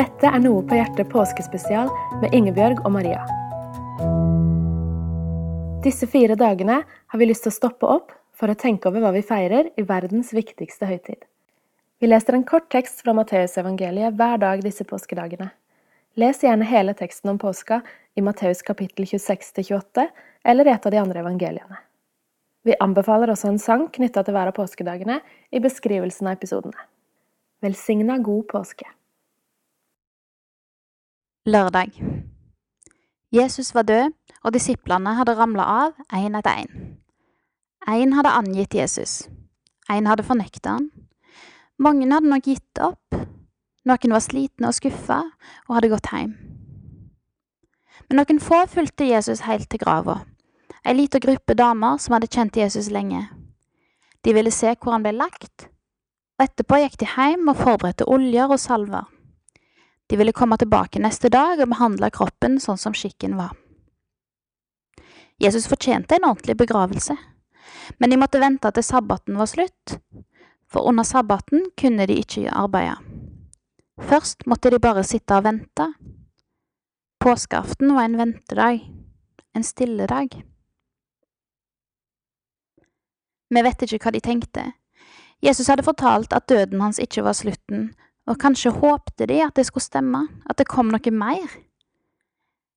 Dette er Noe på hjertet påskespesial med Ingebjørg og Maria. Disse fire dagene har vi lyst til å stoppe opp for å tenke over hva vi feirer i verdens viktigste høytid. Vi leser en kort tekst fra Matteusevangeliet hver dag disse påskedagene. Les gjerne hele teksten om påska i Matteus kapittel 26-28 eller i et av de andre evangeliene. Vi anbefaler også en sang knytta til hver av påskedagene i beskrivelsen av episodene. Velsigna god påske. Lørdag. Jesus var død, og disiplene hadde ramla av én etter én. Én hadde angitt Jesus. Én hadde fornekta han. Mange hadde nok gitt opp. Noen var slitne og skuffa og hadde gått hjem. Men noen få fulgte Jesus helt til grava. Ei lita gruppe damer som hadde kjent Jesus lenge. De ville se hvor han ble lagt, og etterpå gikk de hjem og forberedte oljer og salver. De ville komme tilbake neste dag og behandle kroppen sånn som skikken var. Jesus fortjente en ordentlig begravelse, men de måtte vente til sabbaten var slutt, for under sabbaten kunne de ikke arbeide. Først måtte de bare sitte og vente. Påskeaften var en ventedag, en stille dag. Vi vet ikke hva de tenkte. Jesus hadde fortalt at døden hans ikke var slutten, og kanskje håpte de at det skulle stemme, at det kom noe mer.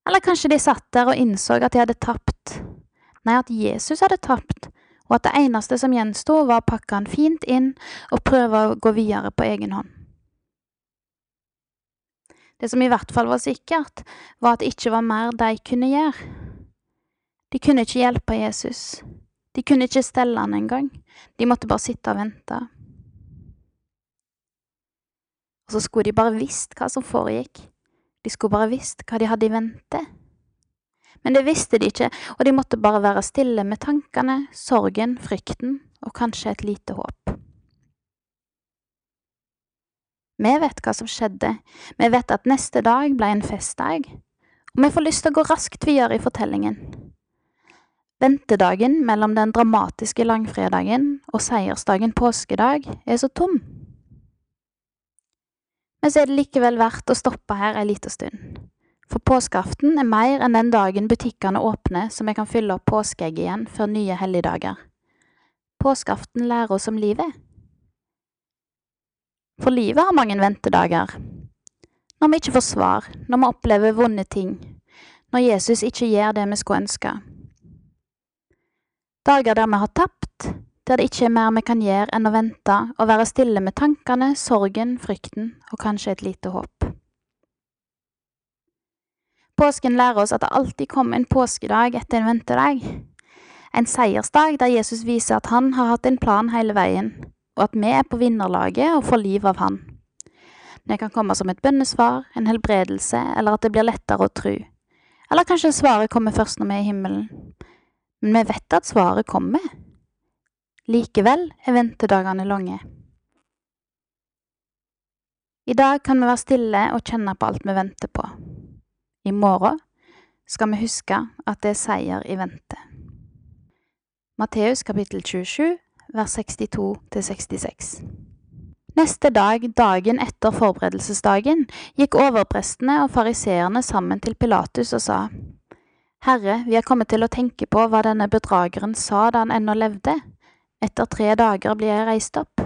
Eller kanskje de satt der og innså at de hadde tapt, nei, at Jesus hadde tapt, og at det eneste som gjensto, var å pakke han fint inn og prøve å gå videre på egen hånd. Det som i hvert fall var sikkert, var at det ikke var mer de kunne gjøre. De kunne ikke hjelpe Jesus. De kunne ikke stelle han engang. De måtte bare sitte og vente. Og så skulle de bare visst hva som foregikk. De skulle bare visst hva de hadde i vente. Men det visste de ikke, og de måtte bare være stille med tankene, sorgen, frykten og kanskje et lite håp. Vi vet hva som skjedde, vi vet at neste dag ble en festdag, og vi får lyst til å gå raskt videre i fortellingen. Ventedagen mellom den dramatiske langfredagen og seiersdagen påskedag er så tom. Men så er det likevel verdt å stoppe her ei lita stund. For påskeaften er mer enn den dagen butikkene åpner så vi kan fylle opp påskeegg igjen før nye helligdager. Påskeaften lærer oss om livet. For livet har mange ventedager. Når vi ikke får svar, når vi opplever vonde ting, når Jesus ikke gjør det vi skulle ønske. Dager der vi har tapt, der det ikke er mer vi kan gjøre enn å vente og være stille med tankene, sorgen, frykten og kanskje et lite håp. Påsken lærer oss at det alltid kommer en påskedag etter en ventedag. En seiersdag der Jesus viser at han har hatt en plan hele veien, og at vi er på vinnerlaget og får liv av han. Det kan komme som et bønnesvar, en helbredelse, eller at det blir lettere å tro. Eller kanskje svaret kommer først når vi er i himmelen. Men vi vet at svaret kommer. Likevel er ventedagene lange. I dag kan vi være stille og kjenne på alt vi venter på. I morgen skal vi huske at det er seier i vente. Matteus kapittel 27, vers 62–66. Neste dag, dagen etter forberedelsesdagen, gikk overprestene og fariseerne sammen til Pilatus og sa, Herre, vi er kommet til å tenke på hva denne bedrageren sa da han ennå levde. Etter tre dager blir jeg reist opp.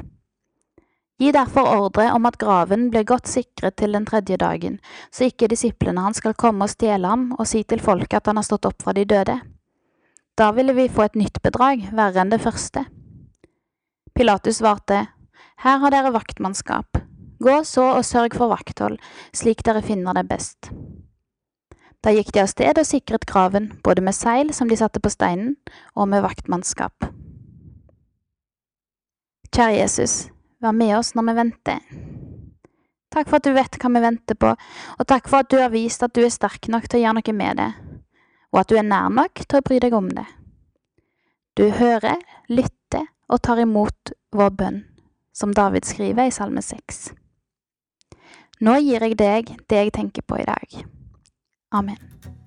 Gi derfor ordre om at graven blir godt sikret til den tredje dagen, så ikke disiplene hans skal komme og stjele ham og si til folket at han har stått opp fra de døde. Da ville vi få et nytt bedrag, verre enn det første. Pilatus svarte, Her har dere vaktmannskap. Gå så og sørg for vakthold, slik dere finner det best. Da gikk de av sted og sikret graven, både med seil som de satte på steinen, og med vaktmannskap. Kjære Jesus, Vær med oss når vi venter. Takk for at du vet hva vi venter på, og takk for at du har vist at du er sterk nok til å gjøre noe med det, og at du er nær nok til å bry deg om det. Du hører, lytter og tar imot vår bønn, som David skriver i Salme 6. Nå gir jeg deg det jeg tenker på i dag. Amen.